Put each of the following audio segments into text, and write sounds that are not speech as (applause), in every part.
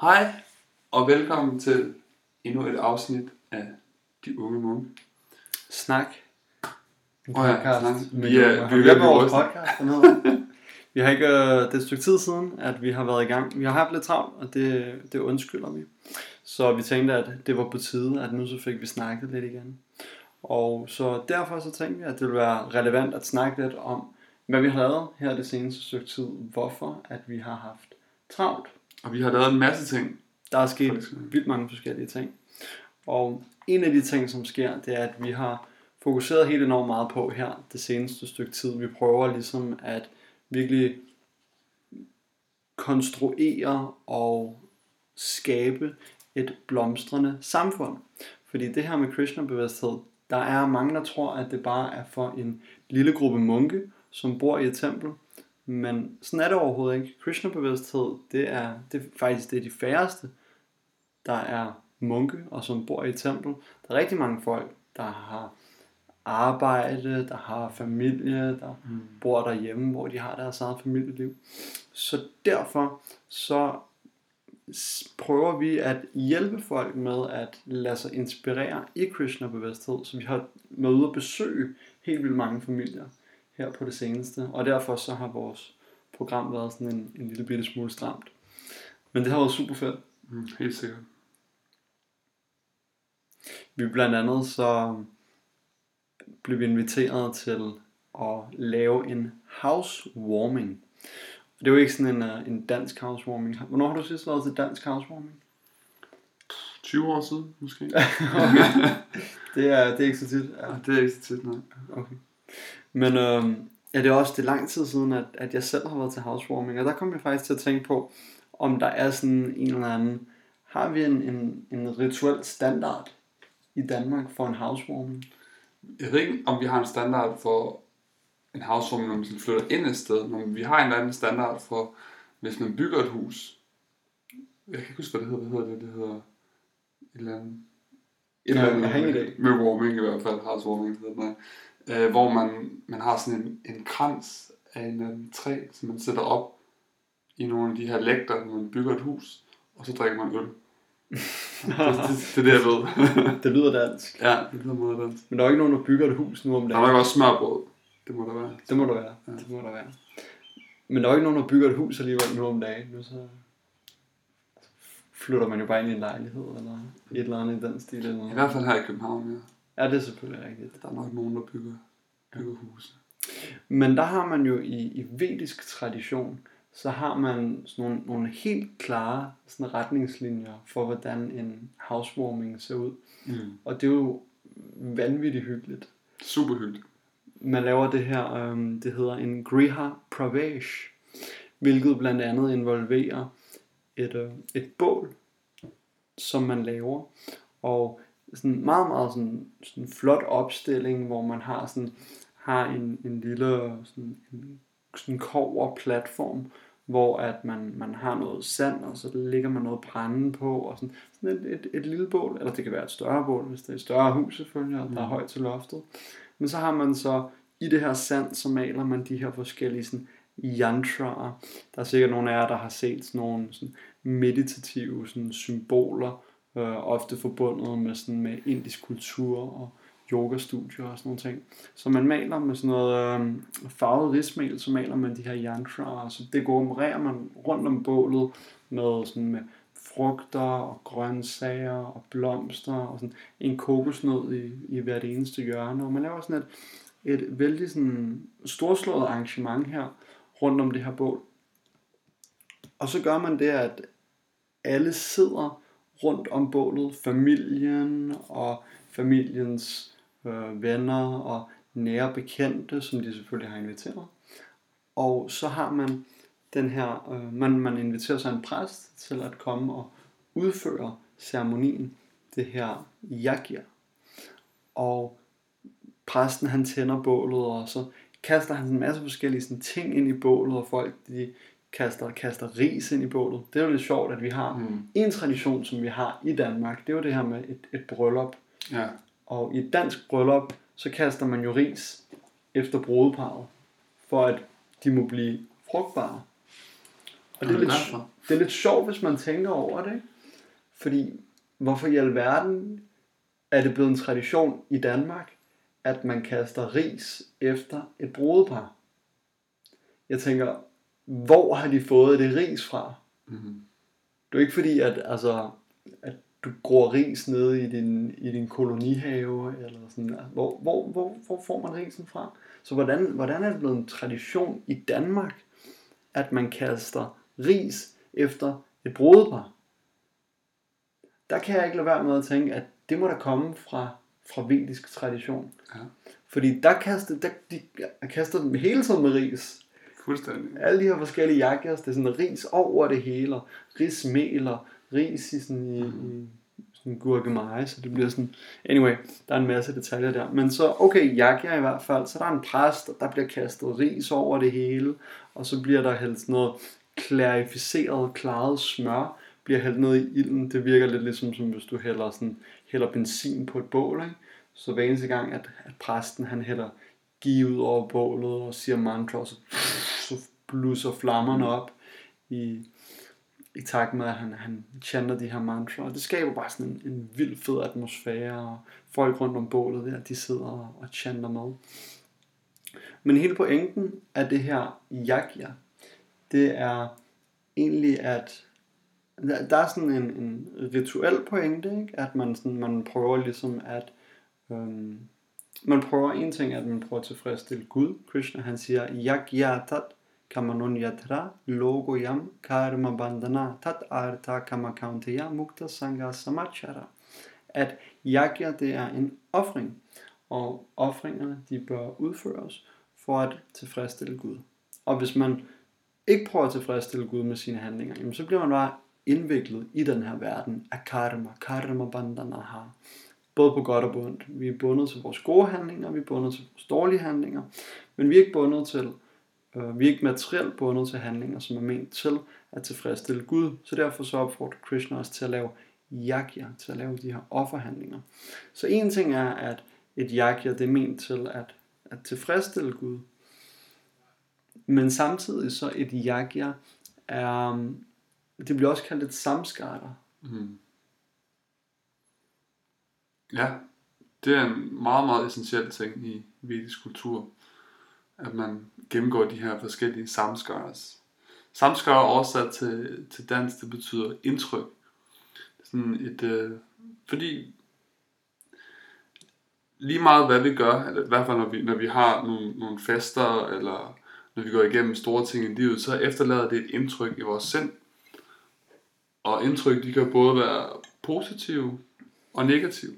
Hej, og velkommen til endnu et afsnit af De Unge Munke. Snak. En Åh ja, podcast snak. med Vi er- vi Har er hørt blive vores podcast? Den hedder? (laughs) vi har ikke, øh, det er et stykke tid siden, at vi har været i gang. Vi har haft lidt travlt, og det, det undskylder vi. Så vi tænkte, at det var på tide, at nu så fik vi snakket lidt igen. Og så derfor så tænkte vi, at det ville være relevant at snakke lidt om, hvad vi har lavet her det seneste stykke tid. Hvorfor at vi har haft travlt. Og vi har lavet en masse ting. Der er sket vildt mange forskellige ting. Og en af de ting, som sker, det er, at vi har fokuseret helt enormt meget på her det seneste stykke tid. Vi prøver ligesom at virkelig konstruere og skabe et blomstrende samfund. Fordi det her med Krishna-bevidsthed, der er mange, der tror, at det bare er for en lille gruppe munke, som bor i et tempel. Men sådan er det overhovedet ikke. Krishna-bevidsthed, det er, det er faktisk det er de færreste, der er munke og som bor i et tempel. Der er rigtig mange folk, der har arbejde, der har familie, der Mm. bor derhjemme, hvor de har deres eget familieliv. Så derfor så prøver vi at hjælpe folk med at lade sig inspirere i Krishna-bevidsthed, så vi har været ude at besøge helt vildt mange familier her på det seneste, og derfor så har vores program været sådan en, en lille bitte smule stramt. Men det har været super fedt. Mm, helt sikkert. Vi blandt andet så blev vi inviteret til at lave en housewarming. Og det jo ikke sådan en, uh, en dansk housewarming. Hvornår har du sidst været til dansk housewarming? 20 år siden, måske. (laughs) Det er, det er ikke så tit. Ja, det er ikke så tit, nej. Okay. Men øhm, ja, det er også det er lang tid siden, at, at jeg selv har været til housewarming. Og der kom jeg faktisk til at tænke på, om der er sådan en eller anden... Har vi en, en, en rituel standard i Danmark for en housewarming? Jeg ved ikke, om vi har en standard for en housewarming, når man flytter ind et sted. Men vi har en eller anden standard for, hvis man bygger et hus. Jeg kan ikke huske, hvad det hedder. Hvad hedder det? Det hedder et eller andet... Et Ja, eller andet idé. Med warming i hvert fald, housewarming hedder det. Øh, hvor man, man har sådan en, en krans af en eller anden træ, som man sætter op i nogle af de her lægter, når man bygger et hus, og så drikker man øl. (laughs) det, det, det, er det, jeg ved. (laughs) Det lyder dansk. ja, det lyder meget dansk. Men der er ikke nogen, der bygger et hus nu om Der dagen. er nok også smørbrød. Det må der være. Det må der være. Ja. Det må der være. Men der er ikke nogen, der bygger et hus alligevel nu om dagen. Nu så flytter man jo bare ind i en lejlighed, eller et eller andet i den stil. Eller I noget. hvert fald her i København, ja. Ja, det er selvfølgelig rigtigt. Der er nok nogen, der bygger, bygger huse. Men der har man jo i, i vedisk tradition, så har man sådan nogle, nogle helt klare sådan retningslinjer for, hvordan en housewarming ser ud. Mm. Og det er jo vanvittigt hyggeligt. Super hyggeligt. man laver det her, øhm, det hedder en Griha Pravesh, hvilket blandt andet involverer et, øh, et bål, som man laver, og sådan meget, meget sådan, sådan flot opstilling, hvor man har sådan har en, en lille sådan, en, sådan kover platform, hvor at man, man har noget sand, og så ligger man noget brænde på, og sådan, sådan et, et, et lille bål, eller det kan være et større bål, hvis det er et større hus selvfølgelig, og der er Mm. højt til loftet. Men så har man så, i det her sand, så maler man de her forskellige sådan, yantraer. Der er sikkert nogle af jer, der har set sådan nogle sådan, meditative sådan, symboler, øh, ofte forbundet med, sådan, med indisk kultur og yogastudier og sådan nogle ting. Så man maler med sådan noget øh, farvet rismel, så maler man de her yantraer, så det dekorerer man rundt om bålet med, sådan, med frugter og grøntsager og blomster og sådan en kokosnød i, i hvert eneste hjørne. Og man laver sådan et, et vældig sådan storslået arrangement her rundt om det her bål. Og så gør man det, at alle sidder rundt om bålet, familien og familiens øh, venner og nære bekendte, som de selvfølgelig har inviteret. Og så har man den her, øh, man, man inviterer sig en præst til at komme og udføre ceremonien, det her yagya. Og præsten han tænder bålet, og så kaster han en masse forskellige sådan, ting ind i bålet, og folk de kaster, kaster ris ind i bålet. Det er jo lidt sjovt, at vi har Mm. en tradition, som vi har i Danmark, det er jo det her med et, et bryllup. Ja. Og i et dansk bryllup, så kaster man jo ris efter brudeparret, for at de må blive frugtbare. Og det er, lidt, det er lidt sjovt, hvis man tænker over det. Fordi, hvorfor i alverden er det blevet en tradition i Danmark, at man kaster ris efter et brudepar? Jeg tænker, hvor har de fået det ris fra? Mm. Det er ikke fordi, at, altså, at du gror ris nede i din, i din kolonihave, eller sådan. Hvor, hvor, hvor, hvor får man risen fra? Så hvordan, hvordan er det blevet en tradition i Danmark, at man kaster ris efter et brudepar? Der kan jeg ikke lade være med at tænke, at det må da komme fra, fra vedisk tradition. Ja. Fordi der kaster, der, de kaster dem hele tiden med ris. Fuldstændig. Alle de her forskellige jakkers, det er sådan ris over det hele, og rismel og ris i sådan i, i sådan gurkemeje, så det bliver sådan, anyway, der er en masse detaljer der, men så, okay, jakker i hvert fald, så der er en præst, og der bliver kastet ris over det hele, og så bliver der sådan noget klarificeret, klaret smør, bliver hældt ned i ilden, det virker lidt ligesom, som hvis du hælder, sådan, hælder benzin på et bål, ikke? så hver eneste gang, at, at præsten han hælder give ud over bålet og siger mantra, så blusser flammerne op i, i takt med, at han, han chanter de her mantra. Og det skaber bare sådan en, en vild fed atmosfære, og folk rundt om bålet der, de sidder og, og chanter med. Men hele pointen af det her yagya, det er egentlig, at der, der er sådan en, en rituel pointe, ikke? at man, sådan, man prøver ligesom at øhm, man prøver en ting, at man prøver at tilfredsstille Gud. Krishna han siger, Yagyatat kamanun yatra logo yam karma bandana tat arta kama kaunteya mukta sangha samachara. At yagya det er en offring, og offringerne de bør udføres for at tilfredsstille Gud. Og hvis man ikke prøver at tilfredsstille Gud med sine handlinger, jamen så bliver man bare indviklet i den her verden af karma, karma bandana har både på godt og på ondt. Vi er bundet til vores gode handlinger, vi er bundet til vores dårlige handlinger, men vi er ikke bundet til, Øh, vi er ikke materielt bundet til handlinger, som er ment til at tilfredsstille Gud. Så derfor så opfordrer Krishna os til at lave yagya, til at lave de her offerhandlinger. Så en ting er, at et yagya, det er ment til at, at tilfredsstille Gud. Men samtidig så et yagya er, um, det bliver også kaldt et samskatter. Mm. Mm-hmm. Ja, det er en meget, meget essentiel ting i vedisk kultur, at man gennemgår de her forskellige samskaras. Samskara oversat til, til dansk, det betyder indtryk. Sådan et, øh, fordi lige meget hvad vi gør, eller i hvert fald når vi, når vi har nogle, nogle fester, eller når vi går igennem store ting i livet, så efterlader det et indtryk i vores sind. Og indtryk, de kan både være positive og negative.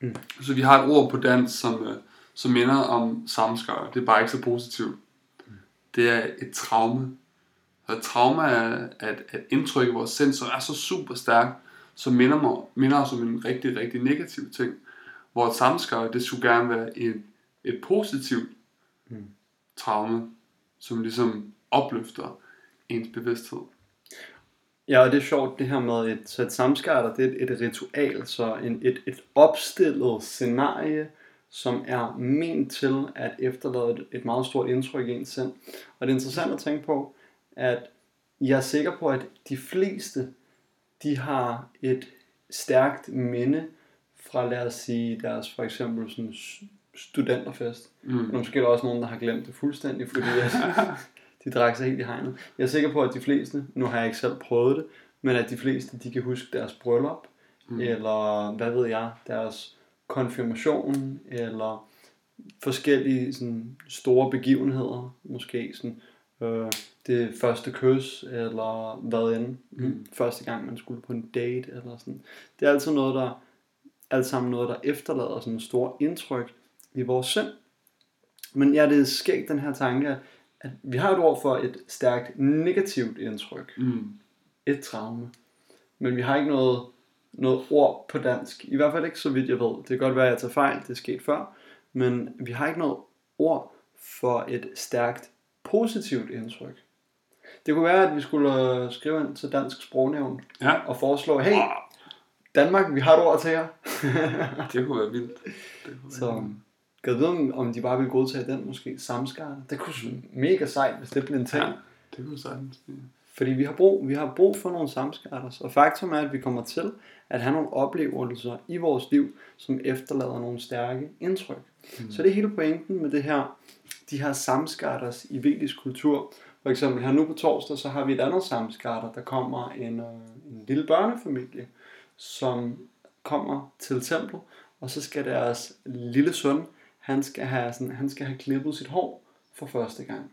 Mm. Så vi har et ord på dansk, som, øh, som minder om samskar. Det er bare ikke så positivt. Det er et traume. Og et trauma er at, at indtryk i vores sind, som er så super stærkt, som minder, mig, minder os om en rigtig, rigtig negativ ting. Hvor et samskar, det skulle gerne være en, et positivt Mm. traume, som ligesom opløfter ens bevidsthed. Ja, og det er sjovt det her med et, så et samskatter, det er et, et ritual, så en, et, et opstillet scenarie, som er ment til at efterlade et, et meget stort indtryk i ens sind. Og det er interessant at tænke på, at jeg er sikker på, at de fleste, de har et stærkt minde fra, lad os sige, deres for eksempel sådan studenterfest. Mm. Men måske er der også nogen, der har glemt det fuldstændig, fordi at (laughs) de drak sig helt i hegnet. Jeg er sikker på, at de fleste, nu har jeg ikke selv prøvet det, men at de fleste, de kan huske deres bryllup, mm. eller hvad ved jeg, deres konfirmation, eller forskellige sådan, store begivenheder, måske sådan, øh, det første kys, eller hvad end, Mm. mm. første gang man skulle på en date, eller sådan. Det er altid noget, der, alt sammen noget, der efterlader sådan et stort indtryk i vores sind. Men ja, det er skægt den her tanke, at- at vi har et ord for et stærkt negativt indtryk, Mm. et traume. Men vi har ikke noget, noget ord på dansk. I hvert fald ikke så vidt jeg ved. Det kan godt være, at jeg tager fejl, det er sket før. Men vi har ikke noget ord for et stærkt positivt indtryk. Det kunne være, at vi skulle øh, skrive ind til Dansk Sprognævn Ja, og foreslå, hey Danmark, vi har et ord til jer. (laughs) det kunne være vildt. Det kunne være Så kan vide, om- om de bare vil godtage den måske samskar. Det kunne være mega sejt, hvis det blev en ting. Ja, det kunne sagtens blive. Fordi vi har brug, vi har brug for nogle samskatter. Og faktum er, at vi kommer til at have nogle oplevelser i vores liv, som efterlader nogle stærke indtryk. Mm. Så det er hele pointen med det her, de her samskatter i vedisk kultur. For eksempel her nu på torsdag, så har vi et andet samskatter. Der kommer en, øh, en lille børnefamilie, som kommer til templet, og så skal deres lille søn, han skal have, sådan, han skal have klippet sit hår for første gang.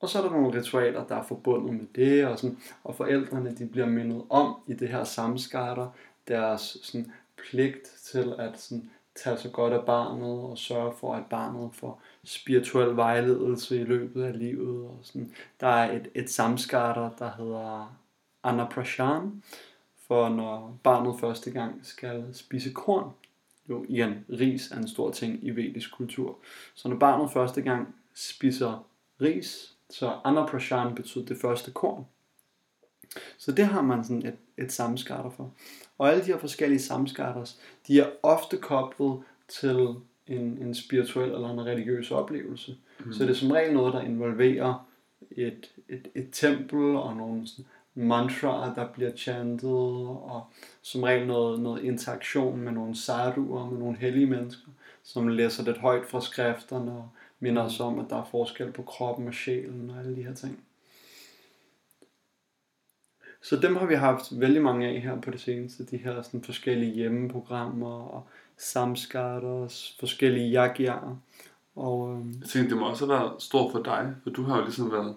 Og så er der nogle ritualer, der er forbundet med det, og, sådan, og forældrene de bliver mindet om i det her samskatter, deres sådan, pligt til at sådan, tage sig godt af barnet og sørge for, at barnet får spirituel vejledelse i løbet af livet. Og sådan. Der er et, et samskatter, der hedder Anaprashan, for når barnet første gang skal spise korn. Jo, igen, ris er en stor ting i vedisk kultur. Så når barnet første gang spiser ris, så Anaprashan betyder det første korn. Så det har man sådan et, et samskatter for. Og alle de her forskellige samskatters, de er ofte koblet til en, en spirituel eller en religiøs oplevelse. Mm. Så det er som regel noget, der involverer et, et, et tempel og nogle sådan mantraer, der bliver chantet, og som regel noget, noget interaktion med nogle sadhuer, med nogle hellige mennesker, som læser lidt højt fra skrifterne og minder os om, at der er forskel på kroppen og sjælen og alle de her ting. Så dem har vi haft vældig mange af her på det seneste, de her sådan forskellige hjemmeprogrammer og samskatters, forskellige jagjager. Og, øhm, Jeg tænkte, det må også have været stort for dig, for du har jo ligesom været,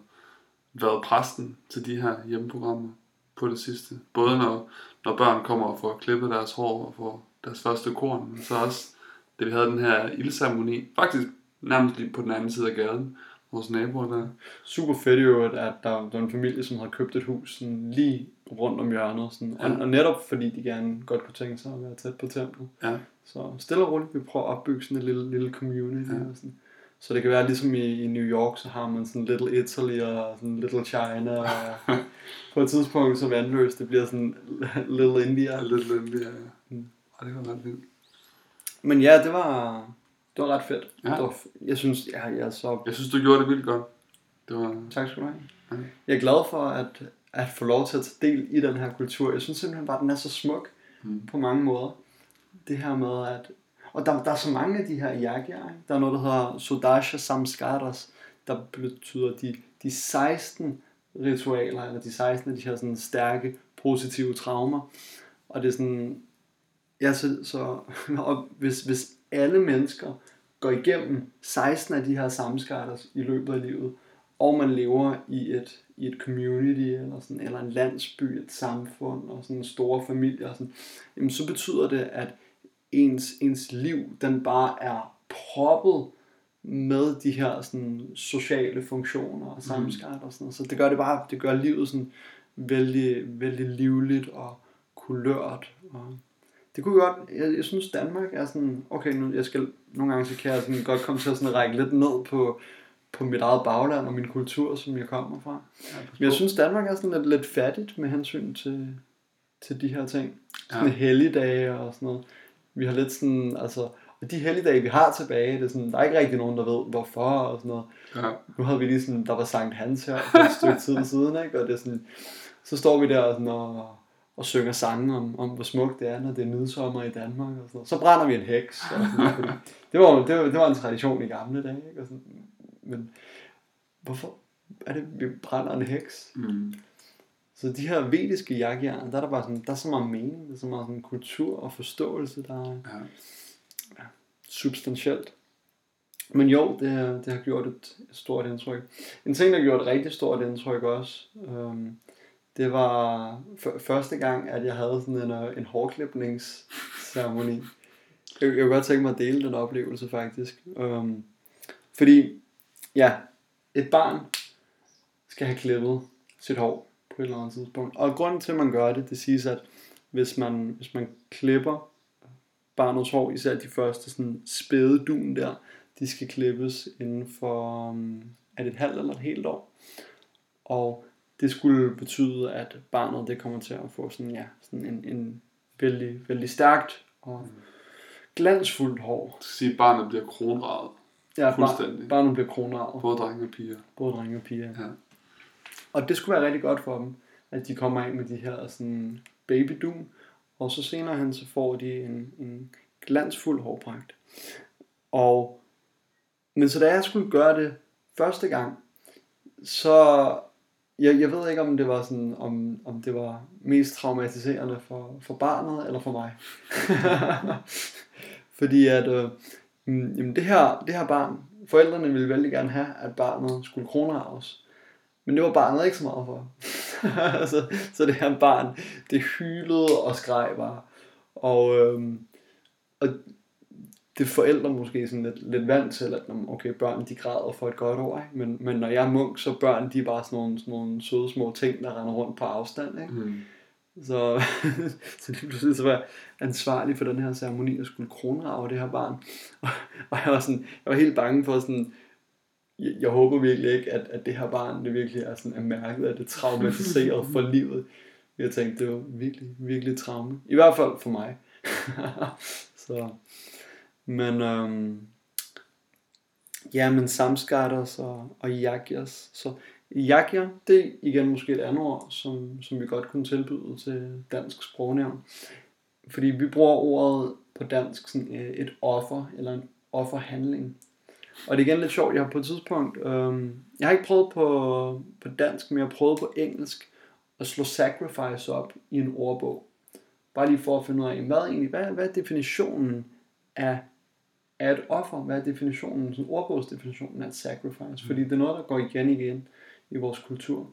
været præsten til de her hjemmeprogrammer på det sidste. Både når, når børn kommer og får klippet deres hår og får deres første korn, men så også, det vi havde den her ildceremoni, faktisk nærmest lige på den anden side af gaden, vores naboer der. super fedt jo, at der, der var en familie, som havde købt et hus sådan lige rundt om hjørnet. Sådan. Og, Ja. og netop fordi de gerne godt kunne tænke sig at være tæt på templet. Ja. Så stille og roligt, vi prøver at opbygge sådan en lille, lille community. Ja. Og sådan. Så det kan være ligesom i, i New York, så har man sådan Little Italy og sådan Little China. Og (laughs) på et tidspunkt så vandløst, det bliver sådan Little India. Lidt lidt, ja. Mm. Og det var ret vildt. Men ja, det var, det var ret fedt. Ja. Det var, f- jeg synes, ja, jeg er så Jeg synes, du gjorde det vildt godt. Det var... Tak skal du have. Ja. Jeg er glad for at, at få lov til at tage del i den her kultur. Jeg synes simpelthen bare, at den er så smuk Mm. på mange måder. Det her med at... Og der, der er så mange af de her yagyaer. ikke? Der er noget, der hedder Sodasha Samskaras, der betyder de, de 16 ritualer, eller de 16 af de her sådan stærke, positive traumer. Og det er sådan... Ja, så, så (laughs) og hvis, hvis alle mennesker går igennem 16 af de her samskatter i løbet af livet, og man lever i et, i et community, eller, sådan, eller en landsby, et samfund, og sådan en store familie, og sådan, jamen, så betyder det, at ens, ens liv, den bare er proppet med de her sådan, sociale funktioner og samskatter og sådan noget. Så det gør det bare, det gør livet sådan vældig, vældig livligt og kulørt. Og det kunne godt, jeg, jeg synes Danmark er sådan, okay, nu, jeg skal, nogle gange så kan jeg sådan godt komme til at sådan række lidt ned på, på mit eget bagland og min kultur, som jeg kommer fra. Men jeg synes Danmark er sådan lidt, lidt fattigt med hensyn til, til de her ting. Sådan Ja. ja. helligdage og sådan noget. Vi har lidt sådan, altså, og de helligdage, vi har tilbage, det er sådan, der er ikke rigtig nogen, der ved, hvorfor og sådan noget. Ja. Nu havde vi lige sådan, der var Sankt Hans her for et stykke tid siden, ikke? Og det er sådan, så står vi der og, sådan, og, og synger sange om, om, hvor smukt det er, når det er midsommer i Danmark og sådan noget. Så brænder vi en heks. Og sådan, noget, fordi det, var, det, var, det var en tradition i gamle dage, ikke? Og sådan, men hvorfor er det, vi brænder en heks? Mm. Så de her vediske jagtjern, der er der bare sådan, der er så meget mening, der er så meget sådan kultur og forståelse, der er Ja. substantielt. Men jo, det, har- det har gjort et stort indtryk. En ting, der gjorde et rigtig stort indtryk også, øhm, det var f- første gang, at jeg havde sådan en, øh, en hårklipningsceremoni. Jeg, jeg kunne godt tænke mig at dele den oplevelse faktisk. Øhm, fordi, ja, et barn skal have klippet sit hår på et eller andet tidspunkt. Og grunden til, at man gør det, det siges, at hvis man, hvis man klipper barnets hår, især de første sådan spæde dun der, de skal klippes inden for, um, er det et halvt eller et helt år. Og det skulle betyde, at barnet det kommer til at få sådan, ja, sådan en, en vældig, vældig stærkt og glansfuldt hår. Skal sige, at barnet bliver kronraget. Ja, bar, Fuldstændig. barnet bliver kronraget, Både drenge og piger. både drenge og piger. Ja. Og det skulle være rigtig godt for dem, at de kommer ind med de her sådan babydun, og så senere hen, så får de en, en glansfuld hårpragt. Og, men så da jeg skulle gøre det første gang, så jeg, jeg ved ikke om det var sådan om, om det var mest traumatiserende for, for barnet eller for mig. (laughs) Fordi at øh, mm, jamen det her, det her barn, forældrene ville vældig gerne have, at barnet skulle kronarves. Men det var barnet ikke så meget for. (laughs) så, så det her barn, det hylede og skreg bare. Og, øh, og det forældre måske sådan lidt, lidt vant til, at okay, børn de græder for et godt år, ikke? Men, men når jeg er munk, så børn de er bare sådan nogle, sådan nogle søde små ting, der render rundt på afstand. Ikke? Mm. Så, (laughs) så lige pludselig så var jeg ansvarlig for den her ceremoni, og skulle kronrave det her barn. Og, (laughs) og jeg var sådan, jeg var helt bange for sådan, jeg, jeg håber virkelig ikke, at, at det her barn, det virkelig er sådan er mærket, at det er traumatiseret for (laughs) livet. Jeg tænkte, det var virkelig, virkelig traume. I hvert fald for mig. så, men, øhm, ja, men samskatters og, og jakias. Så jakja, det er igen måske et andet ord, som, som vi godt kunne tilbyde til dansk sprognævn. Fordi vi bruger ordet på dansk sådan øh, et offer, eller en offerhandling. Og det er igen lidt sjovt, jeg har på et tidspunkt, øhm, jeg har ikke prøvet på, på dansk, men jeg har prøvet på engelsk at slå sacrifice op i en ordbog. Bare lige for at finde ud af, hvad, egentlig, hvad, hvad er definitionen af, af et offer? Hvad er definitionen, sådan ordbogsdefinitionen af et sacrifice? Fordi det er noget, der går igen igen i vores kultur.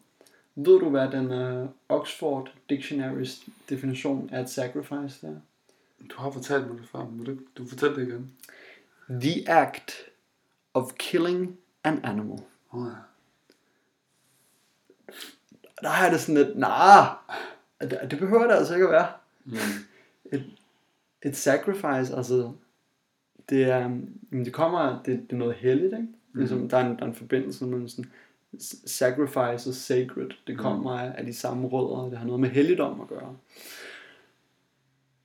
Ved du, hvad den uh, Oxford Dictionary's definition af et sacrifice er? Du har fortalt mig det før, men du, du fortæller det igen. The act of killing an animal. Oh, ja. Der har det sådan lidt, nej, nah, det behøver det altså ikke at være. Mm. Et, et sacrifice, altså, det er, det kommer, det, det er noget helligt, ikke? Mm. Ligesom, der, er en, der er en forbindelse mellem sådan, sacrifice og sacred, det kommer mm. af de samme rødder, det har noget med helligdom at gøre.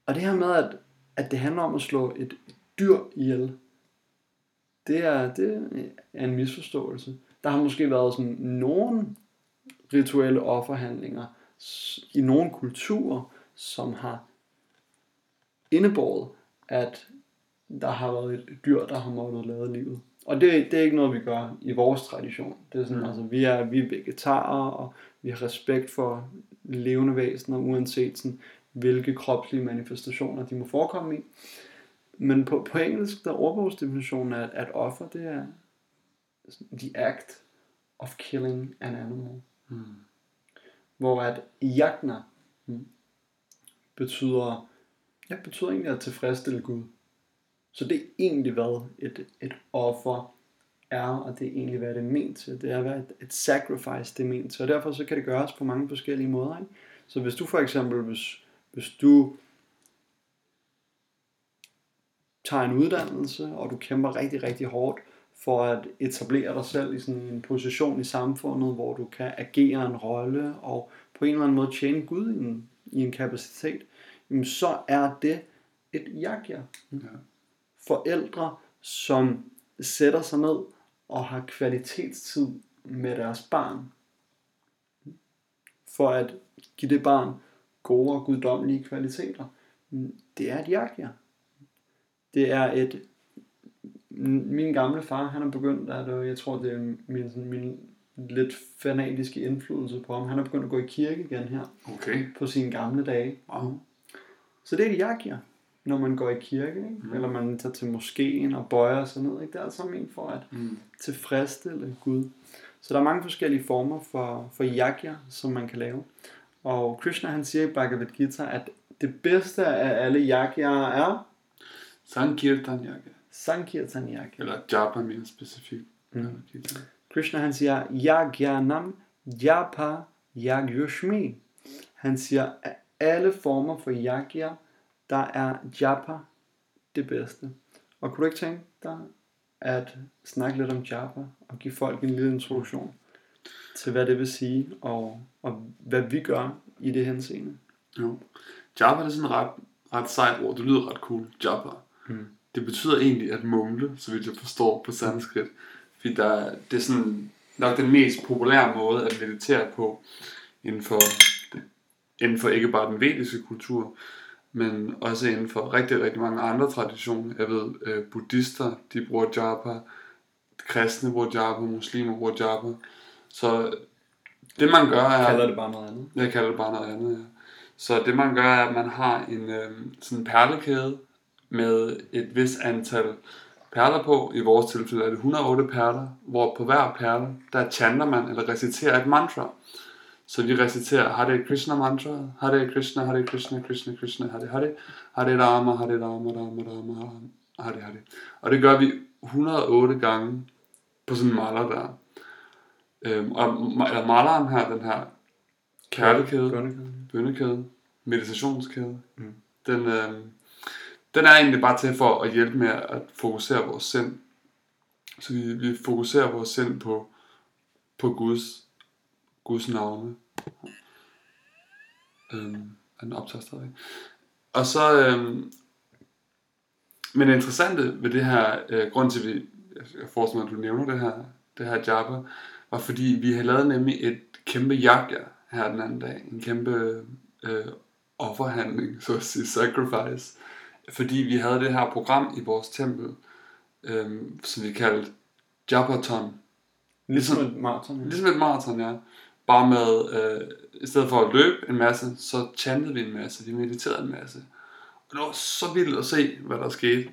Og det her med, at, at det handler om at slå et dyr ihjel, det er, det er en misforståelse. Der har måske været sådan nogle rituelle offerhandlinger i nogle kulturer, som har indebåret, at der har været et dyr, der har måttet lade livet. Og det, det er ikke noget, vi gør i vores tradition. Det er sådan, mm. altså, vi er, vi er vegetarer, og vi har respekt for levende væsener, uanset sådan, hvilke kropslige manifestationer de må forekomme i. Men på, på engelsk, der er ordbogsdefinitionen af at offer, det er the act of killing an animal. Mm. Hvor at jagna mm, betyder, ja, betyder egentlig at tilfredsstille Gud. Så det er egentlig hvad et, et offer er, og det er egentlig hvad det er ment til. Det er hvad et, et sacrifice det er ment til, og derfor så kan det gøres på mange forskellige måder. Ikke? Så hvis du for eksempel, hvis, hvis du tager en uddannelse, og du kæmper rigtig, rigtig hårdt for at etablere dig selv i sådan en position i samfundet, hvor du kan agere en rolle og på en eller anden måde tjene Gud i en, i en kapacitet, jamen så er det et jakja. Ja. Forældre, som sætter sig ned og har kvalitetstid med deres barn, for at give det barn gode og guddommelige kvaliteter, det er et jakja. Det er et... Min gamle far, han er begyndt at, øh, jeg tror det er min, min lidt fanatiske indflydelse på ham, han er begyndt at gå i kirke igen her. Okay. På sine gamle dage. Wow. Så det er det, jeg giver, når man går i kirke, ikke? Mm. eller man tager til moskeen og bøjer sig ned. Ikke? Det er altså en for at mm. tilfredsstille Gud. Så der er mange forskellige former for, for yagya, som man kan lave. Og Krishna han siger i Bhagavad Gita, at det bedste af alle yagyaer er Sankirtan Yaga. Sankirtan Yaga. Eller japa mere specifikt. Mm. Krishna han siger, Yagyanam Japa Yagyushmi. Han siger, at alle former for yagya, der er japa det bedste. Og kunne du ikke tænke dig at snakke lidt om japa og give folk en lille introduktion til, hvad det vil sige, og, og hvad vi gør i det henseende? Jo. Japa er sådan ret, ret sejt ord. Det lyder ret cool. Japa. Mm. Det betyder egentlig at mumle, så vidt jeg forstår på sanskrit. Fordi der, det er sådan, nok den mest populære måde at meditere på inden for, inden for ikke bare den vediske kultur, men også inden for rigtig, rigtig mange andre traditioner. Jeg ved, øh, buddhister, de bruger japa, kristne bruger japa, muslimer bruger japa. Så det man gør er... Jeg kalder det bare noget andet. Jeg kalder det bare noget andet, ja. Så det man gør er, at man har en øh, sådan perlekæde med et vis antal perler på. I vores tilfælde er det 108 perler, hvor på hver perle, der chanter man eller reciterer et mantra. Så vi reciterer Hare Krishna mantra, Hare Krishna, Hare Krishna, Krishna Krishna, Hare Hare, Hare Rama, Hare Rama, Rama Rama, Hare Hare. Og det gør vi 108 gange på sådan en maler der. Øhm, og eller maleren her, den her Bønnekæde. bønnekæde, meditationskæde, mm. den, øh, den er egentlig bare til for at hjælpe med at fokusere vores sind. Så vi, vi fokuserer vores sind på, på Guds, Guds navne. Øhm, er den optager stadig. Og så, øhm, men det interessante ved det her, øh, grund til, at vi, jeg forestiller mig, at du nævner det her, det her Jabba, var fordi vi havde lavet nemlig et kæmpe jagja her den anden dag. En kæmpe øh, offerhandling, så at sige, sacrifice. Fordi vi havde det her program i vores tempel, øh, som vi kaldte Jabbaton. Ligesom et maraton. ja. Ligesom et maraton, ja. Bare med, øh, i stedet for at løbe en masse, så chantede vi en masse, vi mediterede en masse. Og det var så vildt at se, hvad der skete.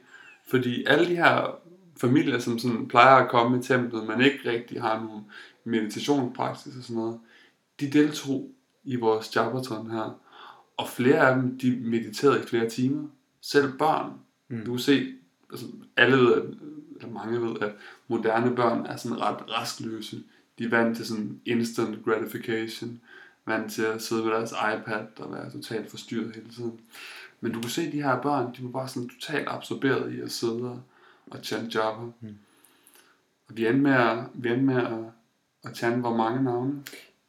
Fordi alle de her familier, som sådan plejer at komme i templet, men ikke rigtig har nogen meditationspraksis og sådan noget, de deltog i vores Jabbaton her. Og flere af dem, de mediterede i flere timer. Selv børn. Mm. Du kan se, altså alle ved, at, eller mange ved, at moderne børn er sådan ret rastløse. De er vant til sådan instant gratification. Vant til at sidde ved deres iPad og være totalt forstyrret hele tiden. Men du kan se, at de her børn, de var bare sådan totalt absorberet i at sidde og, chante Jabba. Mm. Og vi endte med at, vi endte med at, at chante hvor mange navne?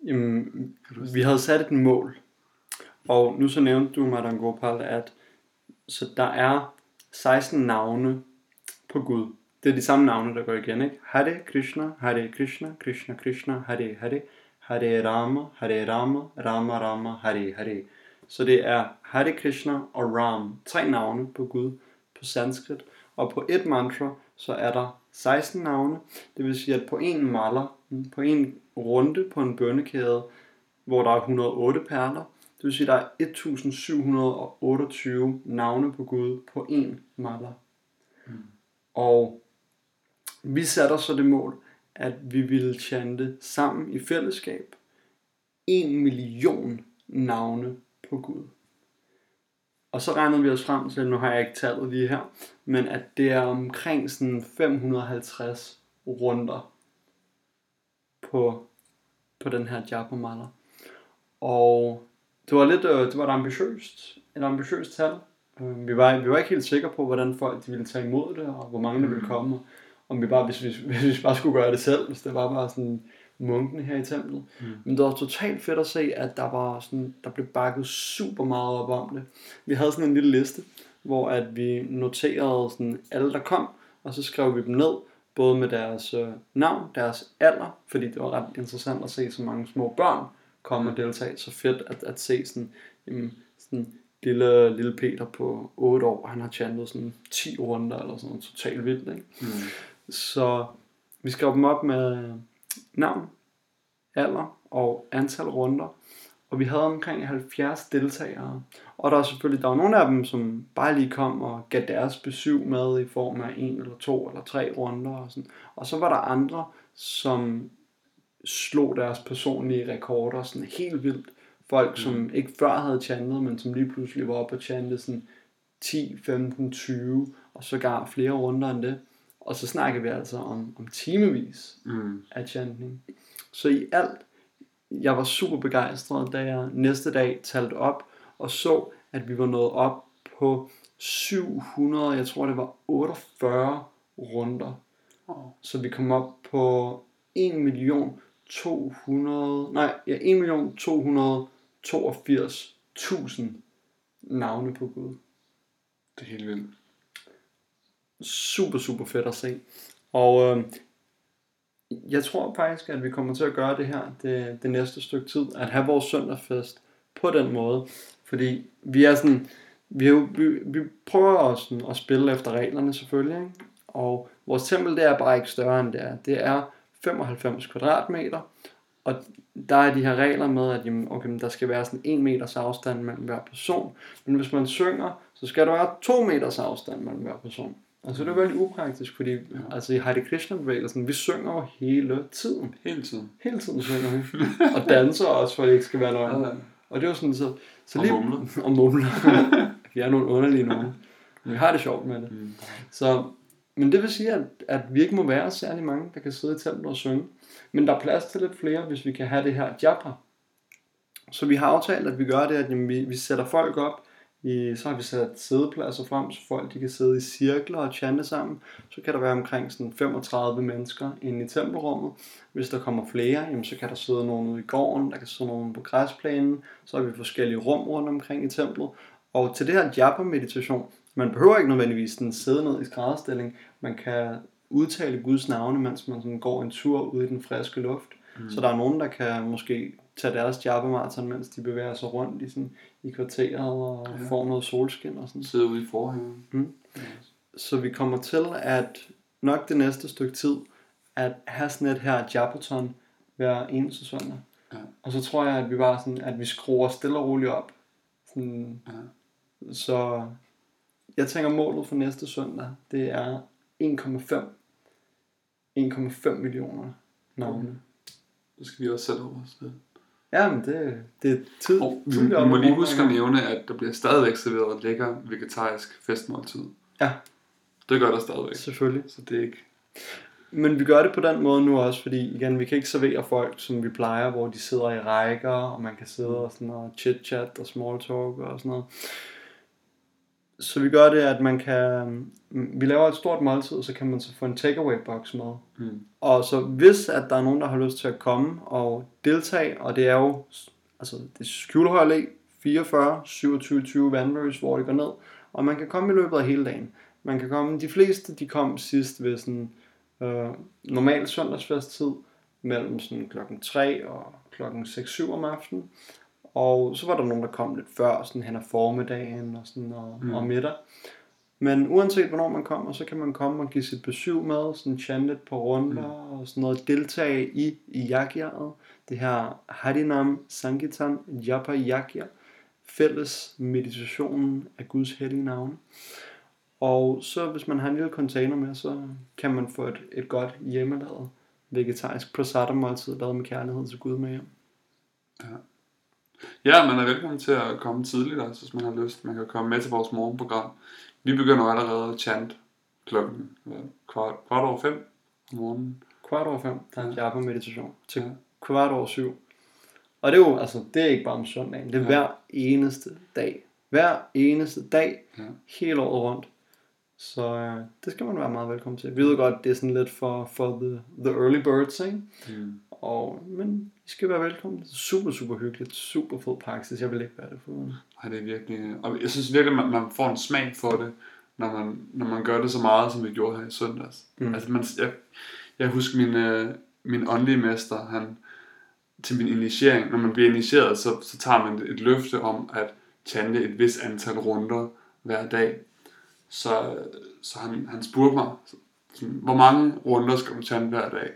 Jamen, vi havde sat et mål. Og nu så nævnte du, Madame Gopal, at så der er 16 navne på Gud. Det er de samme navne, der går igen, ikke? Hare Krishna, Hare Krishna, Krishna Krishna, Hare Hare, Hare Rama, Hare Rama, Rama Rama, Hare Hare. Så det er Hare Krishna og Ram, tre navne på Gud på sanskrit. Og på et mantra, så er der 16 navne. Det vil sige, at på en maler, på en runde på en bønnekæde, hvor der er 108 perler, det vil sige, at der er 1728 navne på Gud på en maler. Mm. Og vi satte os så det mål, at vi ville chante sammen i fællesskab en million navne på Gud. Og så regnede vi os frem til, nu har jeg ikke tallet lige her, men at det er omkring sådan 550 runder på, på den her Japa Og det var lidt, øh, det var et ambitiøst, et ambitiøst tal. Øh, vi var, vi var ikke helt sikre på, hvordan folk de ville tage imod det, og hvor mange der ville komme. Om vi bare, hvis vi, (laughs) hvis vi bare skulle gøre det selv, hvis det var bare sådan munkene her i templet. Mm. Men det var totalt fedt at se, at der var sådan, der blev bakket super meget op om det. Vi havde sådan en lille liste, hvor at vi noterede sådan alle, der kom, og så skrev vi dem ned, både med deres øh, navn, deres alder, fordi det var ret interessant at se så mange små børn komme og deltage. Så fedt at, at se sådan, jamen, sådan lille, lille Peter på 8 år, han har chantet sådan 10 runder eller sådan noget totalt vildt, ikke? Mm. Så vi skrev dem op med navn, alder og antal runder. Og vi havde omkring 70 deltagere. Og der er selvfølgelig, der var nogle af dem, som bare lige kom og gav deres besøg med i form af en eller to eller tre runder. Og, sådan. og så var der andre, som slog deres personlige rekorder sådan helt vildt. Folk, som ikke før havde chantet, men som lige pludselig var oppe og chante sådan 10, 15, 20, og så gav flere runder end det. Og så snakker vi altså om, om timevis Mm. af chantning. Så i alt, jeg var super begejstret, da jeg næste dag talte op og så, at vi var nået op på 700, jeg tror det var 48 runder. Oh. Så vi kom op på 1 million 200, nej, ja, 1 million 282.000 navne på Gud. Det er helt vildt super, super fedt at se. Og øh, Jeg tror faktisk, at vi kommer til at gøre det her det, det næste stykke tid, at have vores søndagsfest på den måde. Fordi vi er sådan, vi, er jo, vi, vi prøver også sådan at spille efter reglerne selvfølgelig, ikke? og vores tempel det er bare ikke større end det er. Det er 95 kvadratmeter, og der er de her regler med, at jamen, okay, der skal være sådan 1 meters afstand mellem hver person. Men hvis man synger, så skal der være 2 meters afstand mellem hver person. Og så er det veldig upraktisk, fordi ja. altså, i Hare Krishna bevægelsen, vi synger jo hele tiden. Hele tiden. Hele tiden synger vi. (laughs) og danser også, for det ikke skal være noget Ja. Og det er jo sådan, så... så og lige, mumler. (laughs) og mumler. (laughs) vi er nogle underlige nogen. Men vi har det sjovt med det. Mm. Så, men det vil sige, at, at vi ikke må være særlig mange, der kan sidde i templet og synge. Men der er plads til lidt flere, hvis vi kan have det her jabra. Så vi har aftalt, at vi gør det, at jamen, vi, vi sætter folk op, i, så har vi sat sædepladser frem, så folk de kan sidde i cirkler og chante sammen. Så kan der være omkring sådan 35 mennesker inde i tempelrummet. Hvis der kommer flere, jamen, så kan der sidde nogen ude i gården, der kan sidde nogen på græsplænen. Så har vi forskellige rum rundt omkring i templet. Og til det her japa-meditation, man behøver ikke nødvendigvis den sidde ned i skrædderstilling. Man kan udtale Guds navne, mens man sådan går en tur ude i den friske luft. Mm. Så der er nogen, der kan måske tage deres jabba mens de bevæger sig rundt i, sådan, i kvarteret og ja. får noget solskin og sådan. Sidde ude i forhaven. Mm. Så vi kommer til at nok det næste stykke tid, at have sådan et her jabbaton hver eneste søndag. Ja. Og så tror jeg, at vi bare sådan, at vi skruer stille og roligt op. Sådan, ja. Så jeg tænker målet for næste søndag, det er 1,5 1,5 millioner navne. Det skal vi også sætte over os Ja, men det, det er tid. Og vi, vi må lige huske at nævne, at der bliver stadigvæk serveret lækker vegetarisk festmåltid. Ja. Det gør der stadigvæk. Selvfølgelig. Så det er ikke... Men vi gør det på den måde nu også, fordi igen, vi kan ikke servere folk, som vi plejer, hvor de sidder i rækker, og man kan sidde og sådan og chit-chat og small talk og sådan noget. Så vi gør det, at man kan, vi laver et stort måltid, så kan man så få en takeaway box med. Mm. Og så hvis at der er nogen, der har lyst til at komme og deltage, og det er jo, altså det er Skjulehøj Allé, 44, 27, 20 Vandløs, hvor det går ned, og man kan komme i løbet af hele dagen. Man kan komme, de fleste de kom sidst ved sådan øh, normal søndagsfesttid, mellem sådan klokken 3 og klokken 6-7 om aftenen. Og så var der nogen, der kom lidt før, sådan hen ad formiddagen og, sådan, og, mm. og middag. Men uanset hvornår man kommer, så kan man komme og give sit besøg med, sådan chante på runder mm. og sådan noget, deltage i, i yakyaet. Det her Harinam Sankitan Japa Yakya, fælles meditationen af Guds hellige navne. Og så hvis man har en lille container med, så kan man få et, et godt hjemmelavet vegetarisk prasadam måltid lavet med kærlighed til Gud med hjem. Ja. Ja, man er velkommen til at komme tidligt også, hvis man har lyst. Man kan komme med til vores morgenprogram. Vi begynder allerede at chant klokken kvart, kvart over fem om morgenen. Kvart over fem, der er en jabba meditation til ja. kvart over syv. Og det er jo, altså, det er ikke bare om søndagen, det er ja. hver eneste dag. Hver eneste dag, ja. hele året rundt. Så øh, det skal man være meget velkommen til. Vi ved godt, det er sådan lidt for, for the, the early birds, ikke? Mm. Og, men skal være velkommen. Super, super hyggeligt. Super fed praksis. Jeg vil ikke være det for Nej, det er virkelig... Og jeg synes virkelig, at man, man får en smag for det, når man, når man gør det så meget, som vi gjorde her i søndags. Mm. Altså, man, jeg, jeg husker min, øh, min åndelige mester, han, til min initiering, når man bliver initieret, så, så tager man et løfte om at chante et vis antal runder hver dag. Så, så han, han spurgte mig, sådan, hvor mange runder skal du chante hver dag?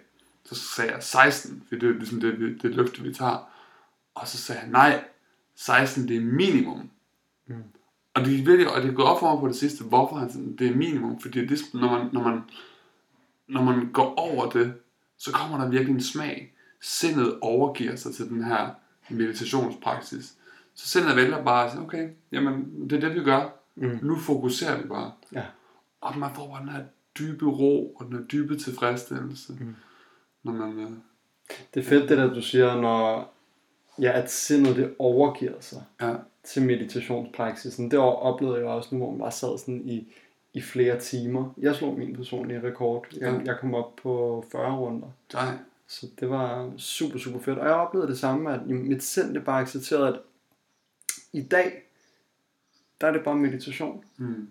Så sagde jeg 16, for det er ligesom det, det, det løfte, vi tager. Og så sagde jeg, nej, 16 det er minimum. Mm. Og det er virkelig, og det er gået op for mig på det sidste, hvorfor han sådan, det er minimum. Fordi det, når, man, når, man, når man går over det, så kommer der virkelig en smag. Sindet overgiver sig til den her meditationspraksis. Så sindet vælger bare at sige, okay, jamen, det er det, vi gør. Mm. Nu fokuserer vi bare. Ja. Og man får bare den her dybe ro og den her dybe tilfredsstillelse. Mm når man... Øh... Det er fedt det der, du siger, når ja, at sindet det overgiver sig ja. til meditationspraksisen. Det oplevede jeg også nu, hvor man bare sad sådan i, i flere timer. Jeg slog min personlige rekord. Jeg, ja. jeg kom op på 40 runder. Nej. Så det var super, super fedt. Og jeg oplevede det samme, at mit sind det bare accepterede, at i dag, der er det bare meditation. Mm.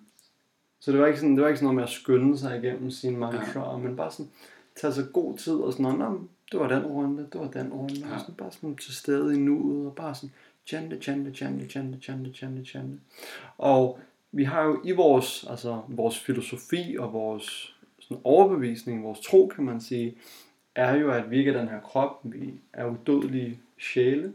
Så det var ikke sådan, det var ikke sådan noget med at skynde sig igennem sine mantra, ja. men bare sådan, tage sig god tid og sådan noget. "Nå, men det var den runde, det var den runde. Ja. Og sådan bare sådan til stede i nuet, og bare sådan chante, chante, chante, chante, chante, chante, chante. Og vi har jo i vores, altså vores filosofi og vores sådan overbevisning, vores tro, kan man sige, er jo, at vi ikke er den her krop, vi er udødelige sjæle,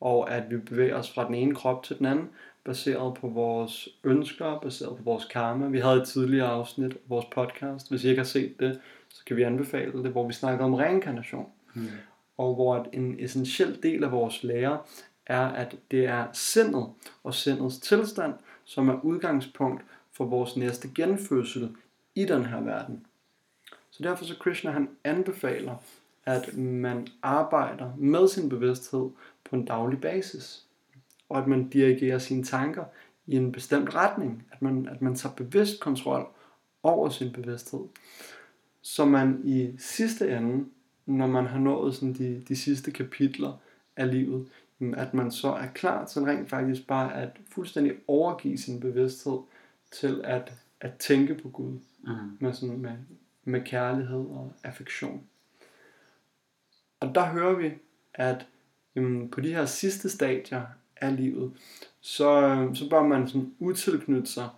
og at vi bevæger os fra den ene krop til den anden, baseret på vores ønsker, baseret på vores karma. Vi havde et tidligere afsnit af vores podcast. Hvis I ikke har set det, så kan vi anbefale det, hvor vi snakker om reinkarnation. Mm. Og hvor at en essentiel del af vores lære er, at det er sindet og sindets tilstand, som er udgangspunkt for vores næste genfødsel i den her verden. Så derfor så Krishna han anbefaler, at man arbejder med sin bevidsthed på en daglig basis. Og at man dirigerer sine tanker i en bestemt retning. At man, at man tager bevidst kontrol over sin bevidsthed. Så man i sidste ende, når man har nået sådan de, de sidste kapitler af livet, at man så er klar til rent faktisk bare at fuldstændig overgive sin bevidsthed til at, at tænke på Gud Mm. med, sådan, med, med kærlighed og affektion. Og der hører vi, at jamen, på de her sidste stadier af livet, så, så bør man sådan utilknytte sig,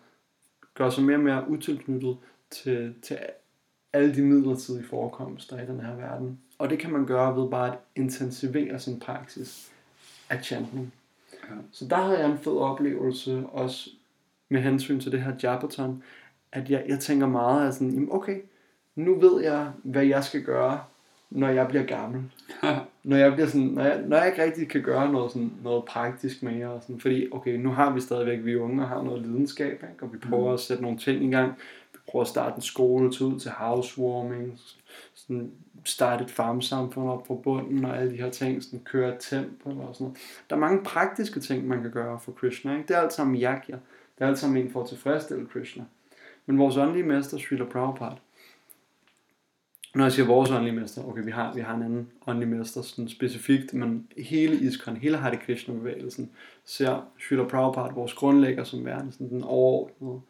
gøre sig mere og mere utilknyttet til, til alle de midlertidige forekomster i den her verden. Og det kan man gøre ved bare at intensivere sin praksis af chanting. Ja. Så der havde jeg en fed oplevelse, også med hensyn til det her Jabaton, at jeg, jeg tænker meget af sådan, okay, nu ved jeg, hvad jeg skal gøre, når jeg bliver gammel. (laughs) når jeg bliver sådan, når jeg, når jeg ikke rigtig kan gøre noget, sådan, noget praktisk mere, og sådan, fordi okay, nu har vi stadigvæk, vi unge og har noget lidenskab, ikke? og vi prøver Mm. at sætte nogle ting i gang. Vi prøver at starte en skole, tage ud til housewarming, sådan, starte et farmsamfund op fra bunden, og alle de her ting, sådan, køre et tempel og sådan noget. Der er mange praktiske ting, man kan gøre for Krishna. Ikke? Det er alt sammen yakya. Det er alt sammen en for at tilfredsstille Krishna. Men vores åndelige mester, Srila Prabhupada, når jeg siger vores åndelige mester, okay, vi har, vi har en anden åndelig mester sådan specifikt, men hele ISKCON, hele Hare Krishna bevægelsen, ser Srila Prabhupada, vores grundlægger, som værende sådan den overordnede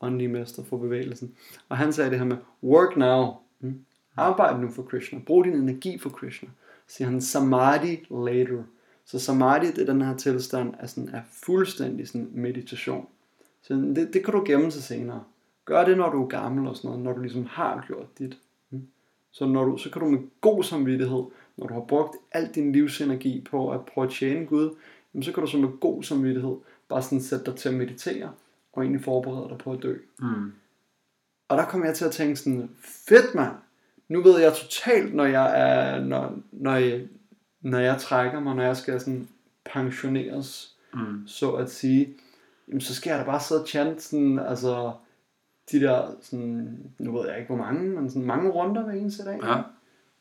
åndelige mester for bevægelsen. Og han sagde det her med, work now, mm? arbejd nu for Krishna, brug din energi for Krishna. Så siger han, samadhi later. Så samadhi, det er den her tilstand af, sådan, af fuldstændig sådan meditation. Så det, det kan du gemme til senere. Gør det, når du er gammel og sådan noget, når du ligesom har gjort dit. Mm. Så, når du, så kan du med god samvittighed, når du har brugt al din livsenergi på at prøve at tjene Gud, så kan du så med god samvittighed bare sådan sætte dig til at meditere, og egentlig forberede dig på at dø. Mm. Og der kom jeg til at tænke sådan, fedt mand, nu ved jeg totalt, når jeg er, når, når jeg, når jeg trækker mig, når jeg skal sådan pensioneres, Mm. så at sige, jamen så skal jeg da bare sidde og chante sådan, altså, de der, sådan, nu ved jeg ikke hvor mange, men sådan mange runder hver eneste dag. Ja.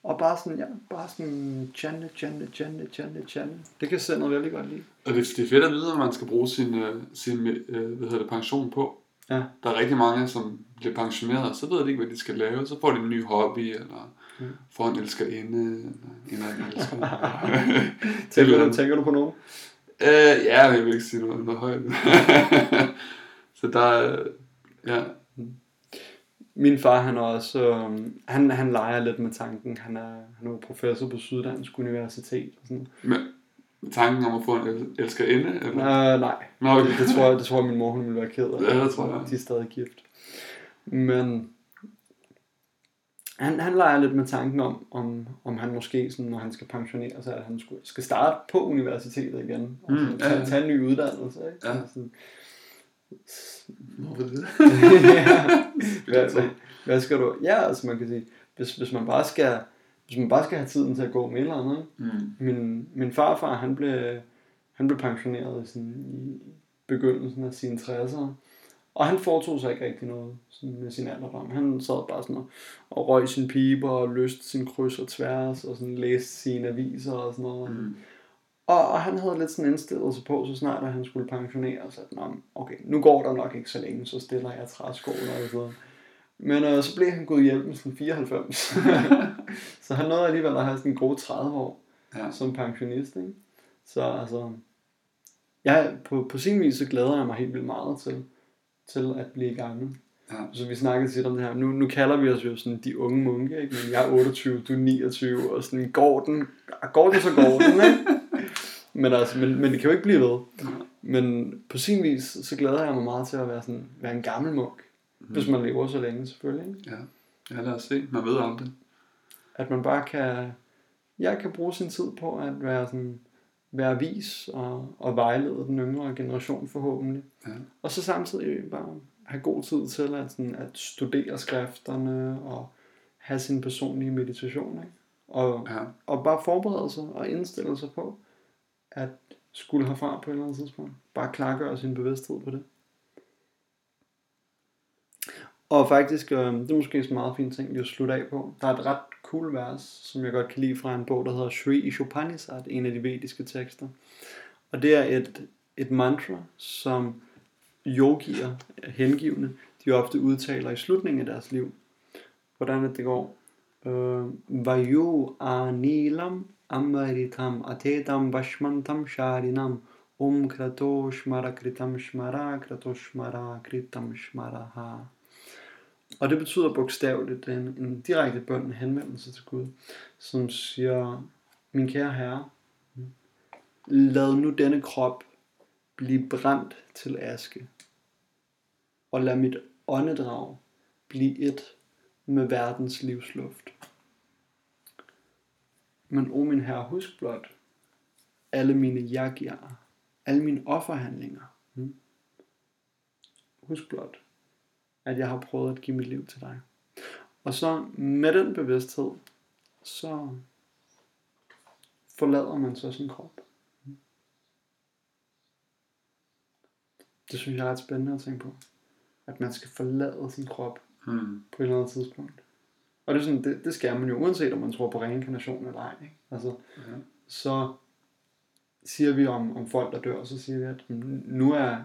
Og bare sådan, ja, bare sådan chante, chante, chante, chante, chante. Det kan sindet virkelig godt lide. Og det, det er fedt at vide, hvad man skal bruge sin, øh, sin øh, hvad hedder det, pension på. Ja. Der er rigtig mange, som bliver pensioneret, og så ved de ikke, hvad de skal lave. Så får de en ny hobby, eller Mm. får en elskerinde, eller en anden elsker. (laughs) Tænker du, tænker du på nogen? Øh, ja, jeg vil ikke sige noget, noget højt. (laughs) så der er, ja, Min far, han er også, øhm, han, han leger lidt med tanken. Han er, han er professor på Syddansk Universitet. Og sådan. med tanken om at få en el- elskerinde, eller? Øh, nej, Nå, okay. det, det, tror jeg, det tror jeg, min mor hun ville være ked af. Ja, det tror jeg. De er stadig gift. Men han, han leger lidt med tanken om, om, om han måske, sådan, når han skal pensionere sig, at han skulle, skal starte på universitetet igen. Og Mm, sådan, ja, tage, tage en ny uddannelse. Ikke? Ja. Sådan, Hvorfor det? (laughs) ja. (laughs) hvad, hvad, skal du? Ja, altså man kan sige, hvis, hvis man bare skal hvis man bare skal have tiden til at gå med eller andet. Mm. Min, min farfar, han blev, han blev pensioneret sådan i begyndelsen af sine 60'ere. Og han foretog sig ikke rigtig noget sådan med sin alderdom. Han sad bare sådan og, og røg sin piber og løste sin kryds og tværs og sådan læste sine aviser og sådan noget. Mm. Og, og han havde lidt sådan indstillet sig på, så snart at han skulle pensionere sig, at "Nå, okay, nu går der nok ikke så længe, så stiller jeg træskoene og sådan noget. Men øh, så blev han gået hjem med sådan 94. (laughs) så han nåede alligevel at have sådan en gode 30 år Ja. som pensionist. Ikke? Så altså, jeg, på, på sin vis så glæder jeg mig helt vildt meget til, til at blive gammel. Ja. Så vi snakkede tit om det her. Nu, nu kalder vi os jo sådan de unge munke, ikke? men jeg er 28, du er 29, og sådan går den, går den så går den, ikke? Men, altså, men, men det kan jo ikke blive ved. Men på sin vis, så glæder jeg mig meget til at være, sådan, være en gammel munk. Mm. Hvis man lever så længe selvfølgelig. Ikke? Ja. ja, lad os se. Man ved aldrig. At man bare kan, jeg kan bruge sin tid på at være sådan, være vis og, og vejlede den yngre generation forhåbentlig. Ja. Og så samtidig bare have god tid til at, sådan, at studere skrifterne og have sin personlige meditation. Ikke? Og, Ja. og bare forberede sig og indstille sig på, at skulle herfra på et eller andet tidspunkt. Bare klargøre sin bevidsthed på det. Og faktisk, øh, det er måske en meget fin ting lige at slutte af på. Der er et ret cool vers, som jeg godt kan lide fra en bog, der hedder Sri Ishopanisat, en af de vediske tekster. Og det er et, et mantra, som yogier, hengivne, de ofte udtaler i slutningen af deres liv. Hvordan det går. Øh, Vayu anilam amaritam atetam vashmantam sharinam om krato shmara kritam shmara krato shmara kritam shmaraha. Og det betyder bogstaveligt en, en direkte bøn, en henvendelse til Gud, som siger, min kære herre, lad nu denne krop blive brændt til aske, og lad mit åndedrag blive et med verdens livsluft. Men o min herre, husk blot alle mine jagier, alle mine offerhandlinger. Mm. Husk blot, at jeg har prøvet at give mit liv til dig. Og så med den bevidsthed, så forlader man så sin krop. Det synes jeg er ret spændende at tænke på. At man skal forlade sin krop Hmm. på et eller andet tidspunkt. Og det, er sådan, det, det skal man jo, uanset om man tror på reinkarnation eller ej. Ikke? Altså, Ja. så siger vi om, om folk, der dør, så siger vi, at nu er,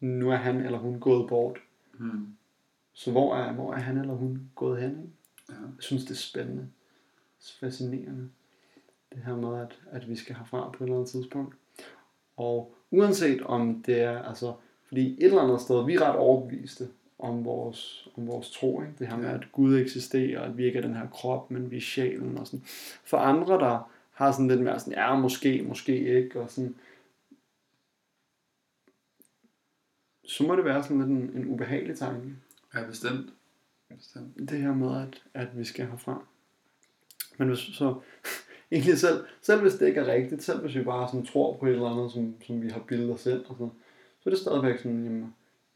nu er han eller hun gået bort. Hmm. Så hvor er, hvor er han eller hun gået hen? Ikke? Ja. Jeg synes, det er spændende. Det er fascinerende. Det her med, at, at vi skal herfra på et eller andet tidspunkt. Og uanset om det er, altså, fordi et eller andet sted, vi er ret overbeviste om vores, om vores tro. Ikke? Det her med, at Gud eksisterer, at vi ikke er den her krop, men vi er sjælen og sådan. For andre, der har sådan lidt mere sådan, ja, måske, måske ikke, og sådan, så må det være sådan lidt en, en ubehagelig tanke. Ja, bestemt. Bestemt. det her med, at, at vi skal herfra. Men hvis, så (laughs) egentlig selv, selv hvis det ikke er rigtigt, selv hvis vi bare sådan tror på et eller andet, som, som vi har bildet os ind, og sådan, så er det stadigvæk sådan, jamen,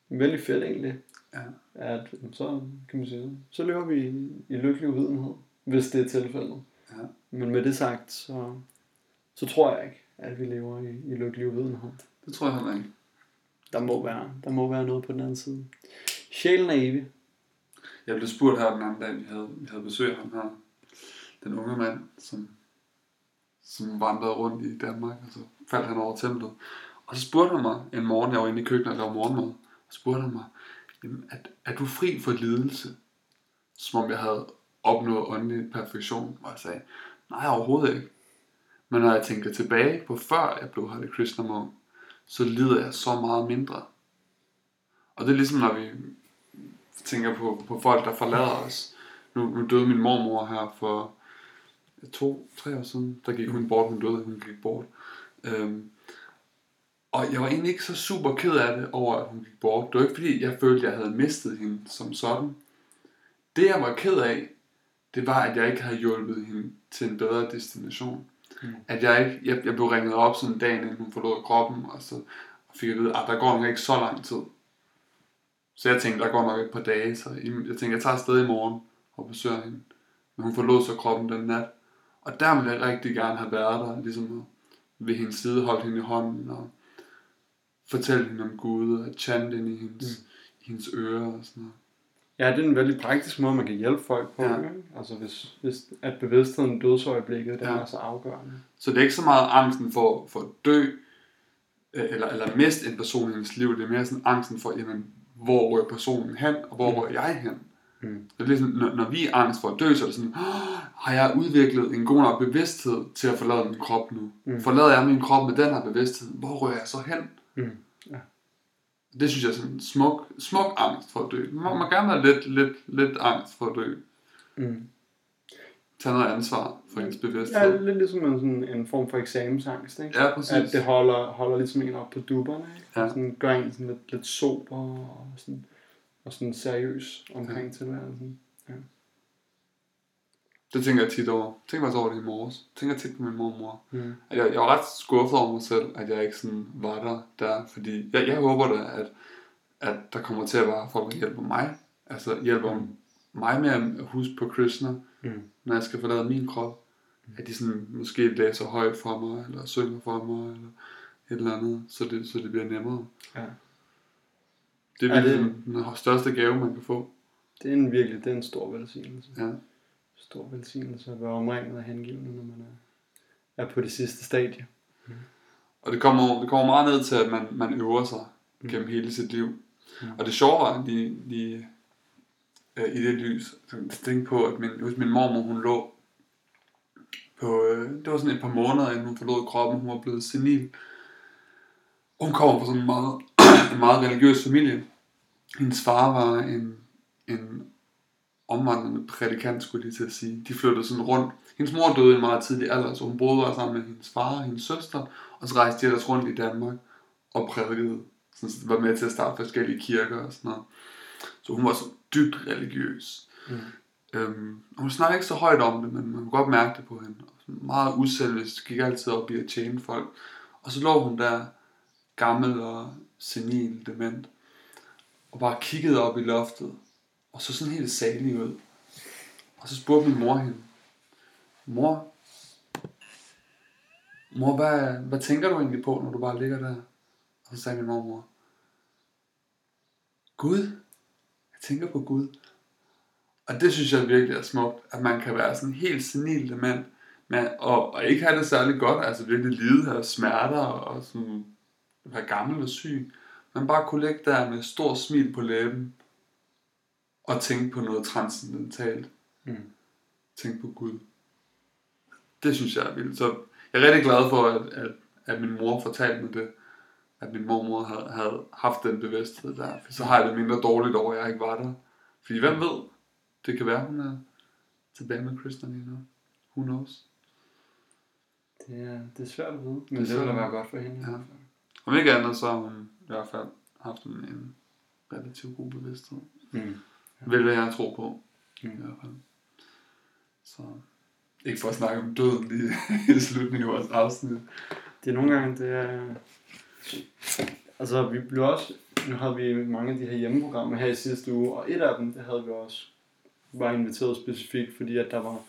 vældig fedt egentlig, Ja. at så kan man sige, så lever vi i, i lykkelig uvidenhed, hvis det er tilfældet. Ja. Men med det sagt, så, så tror jeg ikke, at vi lever i, i lykkelig uvidenhed. Det tror jeg heller ikke. Der må være, der må være noget på den anden side. Sjælen er evig. Jeg blev spurgt her den anden dag, vi havde, vi havde besøg af ham her, den unge mand, som, som vandrede rundt i Danmark, og så faldt han over templet. Og så spurgte han mig en morgen, jeg var inde i køkkenet og lavede morgenmad, og spurgte han mig, Jamen, er, er du fri for lidelse? Som om jeg havde opnået åndelig perfektion, og jeg sagde, nej overhovedet ikke. Men når jeg tænker tilbage på før jeg blev Hare Krishna munk, så lider jeg så meget mindre. Og det er ligesom når vi tænker på, på folk, der forlader os. Nu, nu døde min mormor her for to, tre år siden. Der gik hun bort, hun døde, hun gik bort. Øhm, og jeg var egentlig ikke så super ked af det over, at hun gik bort. Det var ikke fordi, jeg følte, at jeg havde mistet hende som sådan. Det jeg var ked af, det var, at jeg ikke havde hjulpet hende til en bedre destination. Mm. At jeg ikke, jeg, jeg blev ringet op sådan en dag, inden hun forlod kroppen, og så fik jeg at vide, at der går nok ikke så lang tid. Så jeg tænkte, der går nok et par dage, så jeg tænkte, jeg tager afsted i morgen og besøger hende. Men hun forlod så kroppen den nat. Og der ville jeg rigtig gerne have været der, ligesom ved hendes side, holdt hende i hånden og fortælle hende om Gud og chante ind i hendes, mm. i hendes ører og sådan noget. Ja, det er en veldig praktisk måde, man kan hjælpe folk på. Ja. Ikke? Altså hvis, hvis at bevidstheden dødsøjeblikket, den Ja. er så afgørende. Så det er ikke så meget angsten for, for at dø, øh, eller, eller miste en person i hendes liv. Det er mere sådan angsten for, jamen, hvor rører personen hen, og hvor Mm. rører jeg hen? Mm. Det er ligesom, når, når vi er angst for at dø, så er det sådan, "Åh, har jeg udviklet en god nok bevidsthed til at forlade min krop nu? Mm. Forlader jeg min krop med den her bevidsthed, hvor rører jeg så hen? Mm. Ja. Det synes jeg er sådan en smuk, smuk angst for at dø. Man må gerne være lidt, lidt, lidt angst for at dø. Mm. Tage noget ansvar for ens Ja, bevidsthed. lidt ligesom en, sådan en form for eksamensangst, ikke? Ja, præcis. At det holder, holder ligesom en op på dupperne, ikke? Ja. Sådan gør en sådan lidt, lidt sober og sådan, og sådan seriøs omkring ja. tilværelsen. Det tænker jeg tit over. Tænker faktisk over det i morges. Tænker tit på min mormor. Mm. At Jeg, jeg var ret skuffet over mig selv, at jeg ikke sådan var der, der fordi jeg, jeg håber da, at, at der kommer til at være folk, der hjælper mig. Altså hjælper Mm. mig med at huske på Krishna, Mm. når jeg skal forlade min krop. At de sådan måske læser højt for mig, eller synger for mig, eller et eller andet, så det, så det bliver nemmere. Ja. Det er Er det- den, den største gave, man kan få. Det er en virkelig, det er en stor velsignelse. Ja. Stor velsignelse at være omringet af hengivne, når man er, er på det sidste stadie. Og det kommer, det kommer meget ned til, at man, man øver sig gennem hele sit liv. Mm. Og det sjove var lige, lige øh, i det lys, så tænkte på, at min, hos min mormor, hun lå på, øh, det var sådan et par måneder, inden hun forlod kroppen, hun var blevet senil. Hun kommer fra sådan en meget, (clears throat) en meget religiøs familie. Hendes far var en, en omvandrende prædikant, skulle lige til at sige. De flyttede sådan rundt. Hendes mor døde i en meget tidlig alder, så hun boede bare sammen med hendes far og hendes søster, og så rejste de ellers rundt i Danmark og prædikede. Så var med til at starte forskellige kirker og sådan noget. Så hun var så dybt religiøs. Mm. Øhm, og hun snakkede ikke så højt om det, men man kunne godt mærke det på hende. Og meget uselvisk, gik altid op i at tjene folk. Og så lå hun der, gammel og senil, dement, og bare kiggede op i loftet, og så sådan helt salig ud. Og så spurgte min mor hende, mor, mor, hvad, hvad tænker du egentlig på, når du bare ligger der? Og så sagde min mormor, Gud, jeg tænker på Gud. Og det synes jeg virkelig er smukt, at man kan være sådan helt senil mand, men, og, og ikke have det særlig godt, altså virkelig lide af smerter og sådan være gammel og syg, men bare kunne ligge der med stor smil på læben og tænke på noget transcendentalt. Mm. Tænke på Gud. Det synes jeg er vildt. Så jeg er rigtig glad for, at, at, at min mor fortalte mig det. At min mormor havde, havde haft den bevidsthed der. For så har jeg det mindre dårligt over, at jeg ikke var der. Fordi hvem ved? Det kan være, hun er tilbage med Kristen lige nu. Who knows? Det er, det er svært at vide, men Det det, det vil da svært. være godt for hende. Ja. Om ikke andet, så har hun i hvert fald haft en, en relativt god bevidsthed. Mm. Vel hvad jeg tror på. Mm. I hvert fald. Så ikke for at snakke om døden lige (laughs) i slutningen af vores afsnit. Det er nogle gange, det er... Altså, vi blev også... Nu havde vi mange af de her hjemmeprogrammer her i sidste uge, og et af dem, det havde vi også var inviteret specifikt, fordi at der var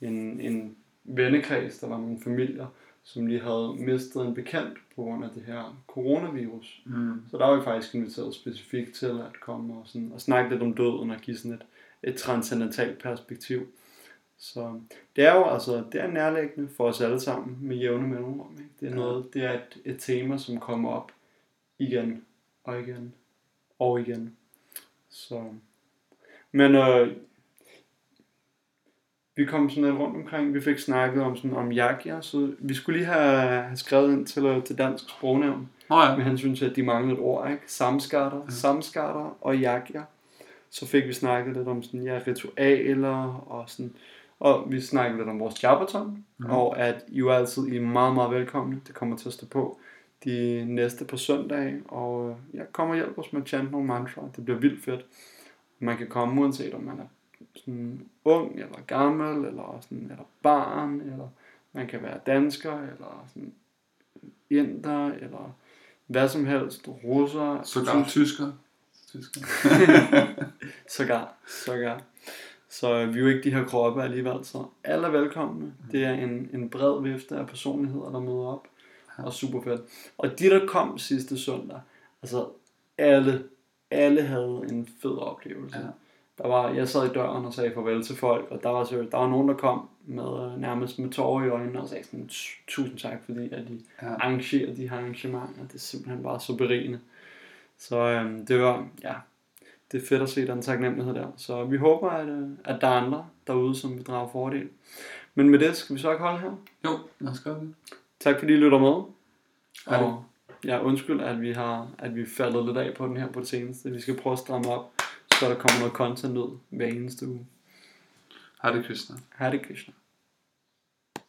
en, en vennekreds, der var nogle familier, som lige havde mistet en bekendt på grund af det her coronavirus. Mm. Så der var vi faktisk inviteret specifikt til at komme og, sådan, og snakke lidt om døden og give sådan et, et transcendentalt perspektiv. Så det er jo altså, det er nærliggende for os alle sammen med jævne mellemrum. Ikke? Det er Ja. noget, det er et, et tema, som kommer op igen og igen og igen. Så, men øh, vi kom sådan lidt rundt omkring, vi fik snakket om, sådan, om Jakia, så vi skulle lige have, have skrevet ind til, øh, til Dansk Sprognævn, Nå ja. med hensyn til, at de manglede et ord, ikke? Samskatter, ja. samskatter og jakja. Så fik vi snakket lidt om sådan, ja, ritualer og sådan, og vi snakkede lidt om vores jabberton, mm. og at I jo altid I er meget, meget velkomne. Det kommer til at stå på de næste på søndag, og øh, jeg kommer og hjælper os med at chante nogle mantra. Det bliver vildt fedt. Man kan komme uanset om man er sådan ung, eller gammel, eller, sådan, eller barn, eller man kan være dansker, eller sådan inder, eller hvad som helst, russer, Sågar tysker. Tysker. (laughs) sågar, sågar. Så vi er jo ikke de her kroppe alligevel, så alle er velkomne. Det er en, en bred vifte af personligheder, der møder op. Og super fedt. Og de, der kom sidste søndag, altså alle, alle havde en fed oplevelse. Ja. Der var, jeg sad i døren og sagde farvel til folk, og der var, så, der var nogen, der kom med øh, nærmest med tårer i øjnene og sagde sådan, tusind tak, fordi at de Ja. arrangerer de her arrangementer. Det er simpelthen bare så berigende. Så øhm, det var, ja, det er fedt at se den taknemmelighed der. Så vi håber, at, øh, at der er andre derude, som vil drage fordel. Men med det skal vi så ikke holde her. Jo, lad os gøre det. Tak fordi I lytter med. Hej. Og Ja, undskyld, at vi har at vi faldet lidt af på den her på det seneste. Vi skal prøve at stramme op, så der kommer noget content ud hver eneste uge. Hare Krishna. Hare Krishna.